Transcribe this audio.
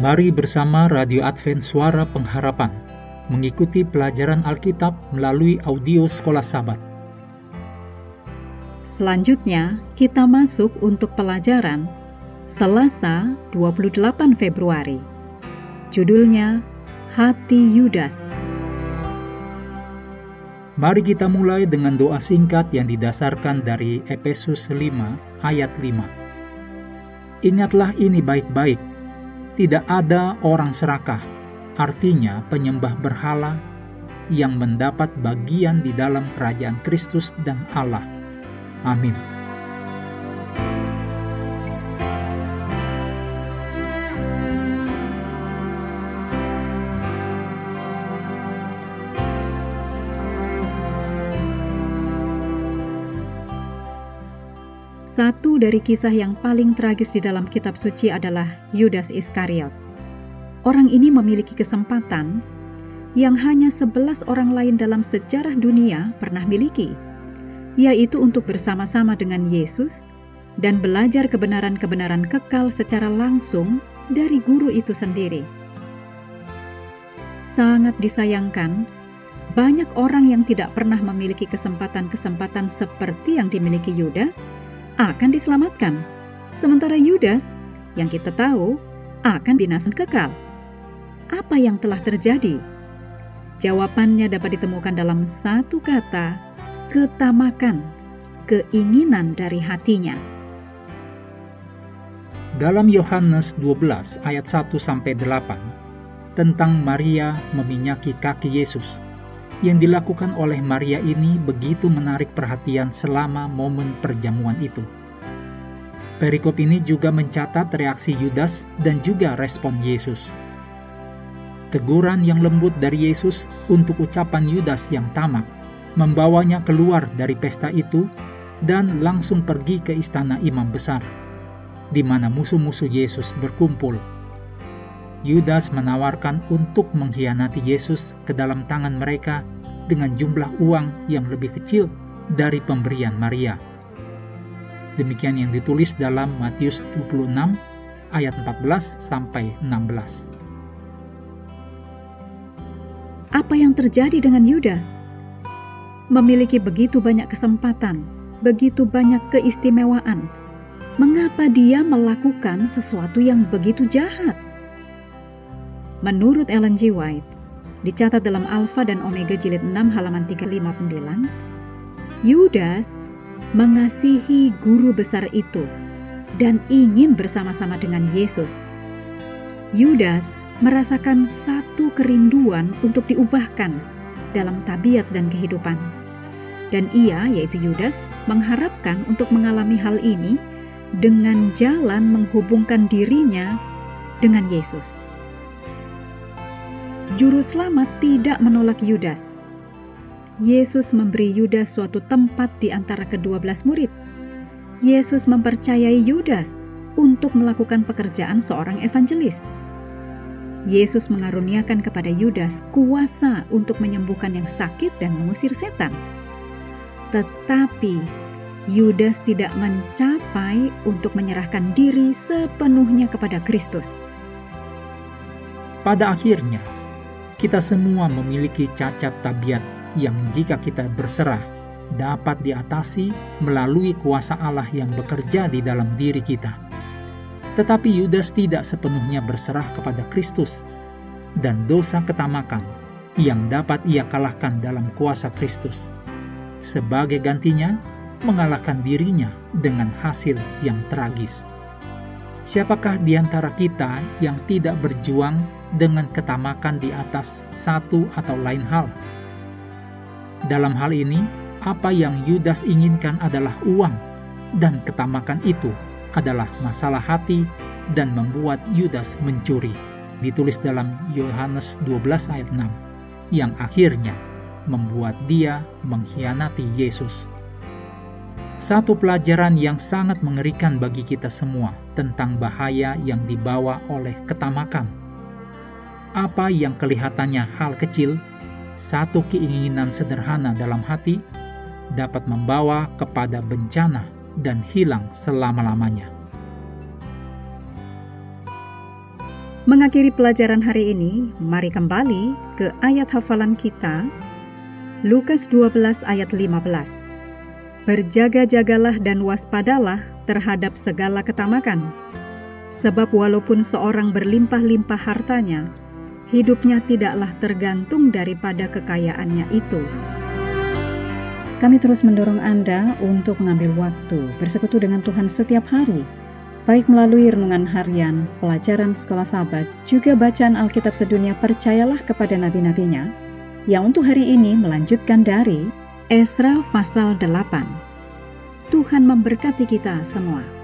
Mari bersama Radio Advent Suara Pengharapan mengikuti pelajaran Alkitab melalui audio Sekolah Sabat. Selanjutnya, kita masuk untuk pelajaran Selasa 28 Februari. Judulnya Hati Yudas. Mari kita mulai dengan doa singkat yang didasarkan dari Efesus 5 ayat 5. Ingatlah ini baik-baik, tidak ada orang serakah, artinya penyembah berhala yang mendapat bagian di dalam kerajaan Kristus dan Allah. Amin. Satu dari kisah yang paling tragis di dalam kitab suci adalah Yudas Iskariot. Orang ini memiliki kesempatan yang hanya sebelas orang lain dalam sejarah dunia pernah miliki, yaitu untuk bersama-sama dengan Yesus dan belajar kebenaran-kebenaran kekal secara langsung dari guru itu sendiri. Sangat disayangkan, banyak orang yang tidak pernah memiliki kesempatan-kesempatan seperti yang dimiliki Yudas akan diselamatkan. Sementara Yudas, yang kita tahu, akan binasa kekal. Apa yang telah terjadi? Jawabannya dapat ditemukan dalam satu kata, ketamakan, keinginan dari hatinya. Dalam Yohanes 12 ayat 1 sampai 8 tentang Maria meminyaki kaki Yesus yang dilakukan oleh Maria ini begitu menarik perhatian selama momen perjamuan itu. Perikop ini juga mencatat reaksi Yudas dan juga respon Yesus. Teguran yang lembut dari Yesus untuk ucapan Yudas yang tamak membawanya keluar dari pesta itu dan langsung pergi ke istana imam besar, di mana musuh-musuh Yesus berkumpul Yudas menawarkan untuk mengkhianati Yesus ke dalam tangan mereka dengan jumlah uang yang lebih kecil dari pemberian Maria. Demikian yang ditulis dalam Matius 26 ayat 14 sampai 16. Apa yang terjadi dengan Yudas? Memiliki begitu banyak kesempatan, begitu banyak keistimewaan. Mengapa dia melakukan sesuatu yang begitu jahat? Menurut Ellen G. White, dicatat dalam Alpha dan Omega jilid 6 halaman 359, Yudas mengasihi guru besar itu dan ingin bersama-sama dengan Yesus. Yudas merasakan satu kerinduan untuk diubahkan dalam tabiat dan kehidupan. Dan ia, yaitu Yudas, mengharapkan untuk mengalami hal ini dengan jalan menghubungkan dirinya dengan Yesus. Juru selamat tidak menolak Yudas. Yesus memberi Yudas suatu tempat di antara kedua belas murid. Yesus mempercayai Yudas untuk melakukan pekerjaan seorang evangelis. Yesus mengaruniakan kepada Yudas kuasa untuk menyembuhkan yang sakit dan mengusir setan. Tetapi Yudas tidak mencapai untuk menyerahkan diri sepenuhnya kepada Kristus. Pada akhirnya, kita semua memiliki cacat tabiat yang jika kita berserah dapat diatasi melalui kuasa Allah yang bekerja di dalam diri kita. Tetapi Yudas tidak sepenuhnya berserah kepada Kristus dan dosa ketamakan yang dapat ia kalahkan dalam kuasa Kristus. Sebagai gantinya, mengalahkan dirinya dengan hasil yang tragis. Siapakah di antara kita yang tidak berjuang dengan ketamakan di atas satu atau lain hal. Dalam hal ini, apa yang Yudas inginkan adalah uang, dan ketamakan itu adalah masalah hati dan membuat Yudas mencuri. Ditulis dalam Yohanes 12 ayat 6, yang akhirnya membuat dia mengkhianati Yesus. Satu pelajaran yang sangat mengerikan bagi kita semua tentang bahaya yang dibawa oleh ketamakan apa yang kelihatannya hal kecil, satu keinginan sederhana dalam hati dapat membawa kepada bencana dan hilang selama-lamanya. Mengakhiri pelajaran hari ini, mari kembali ke ayat hafalan kita, Lukas 12 ayat 15. Berjaga-jagalah dan waspadalah terhadap segala ketamakan, sebab walaupun seorang berlimpah-limpah hartanya, hidupnya tidaklah tergantung daripada kekayaannya itu. Kami terus mendorong Anda untuk mengambil waktu bersekutu dengan Tuhan setiap hari, baik melalui renungan harian, pelajaran sekolah sahabat, juga bacaan Alkitab sedunia percayalah kepada nabi-nabinya, yang untuk hari ini melanjutkan dari Esra pasal 8. Tuhan memberkati kita semua.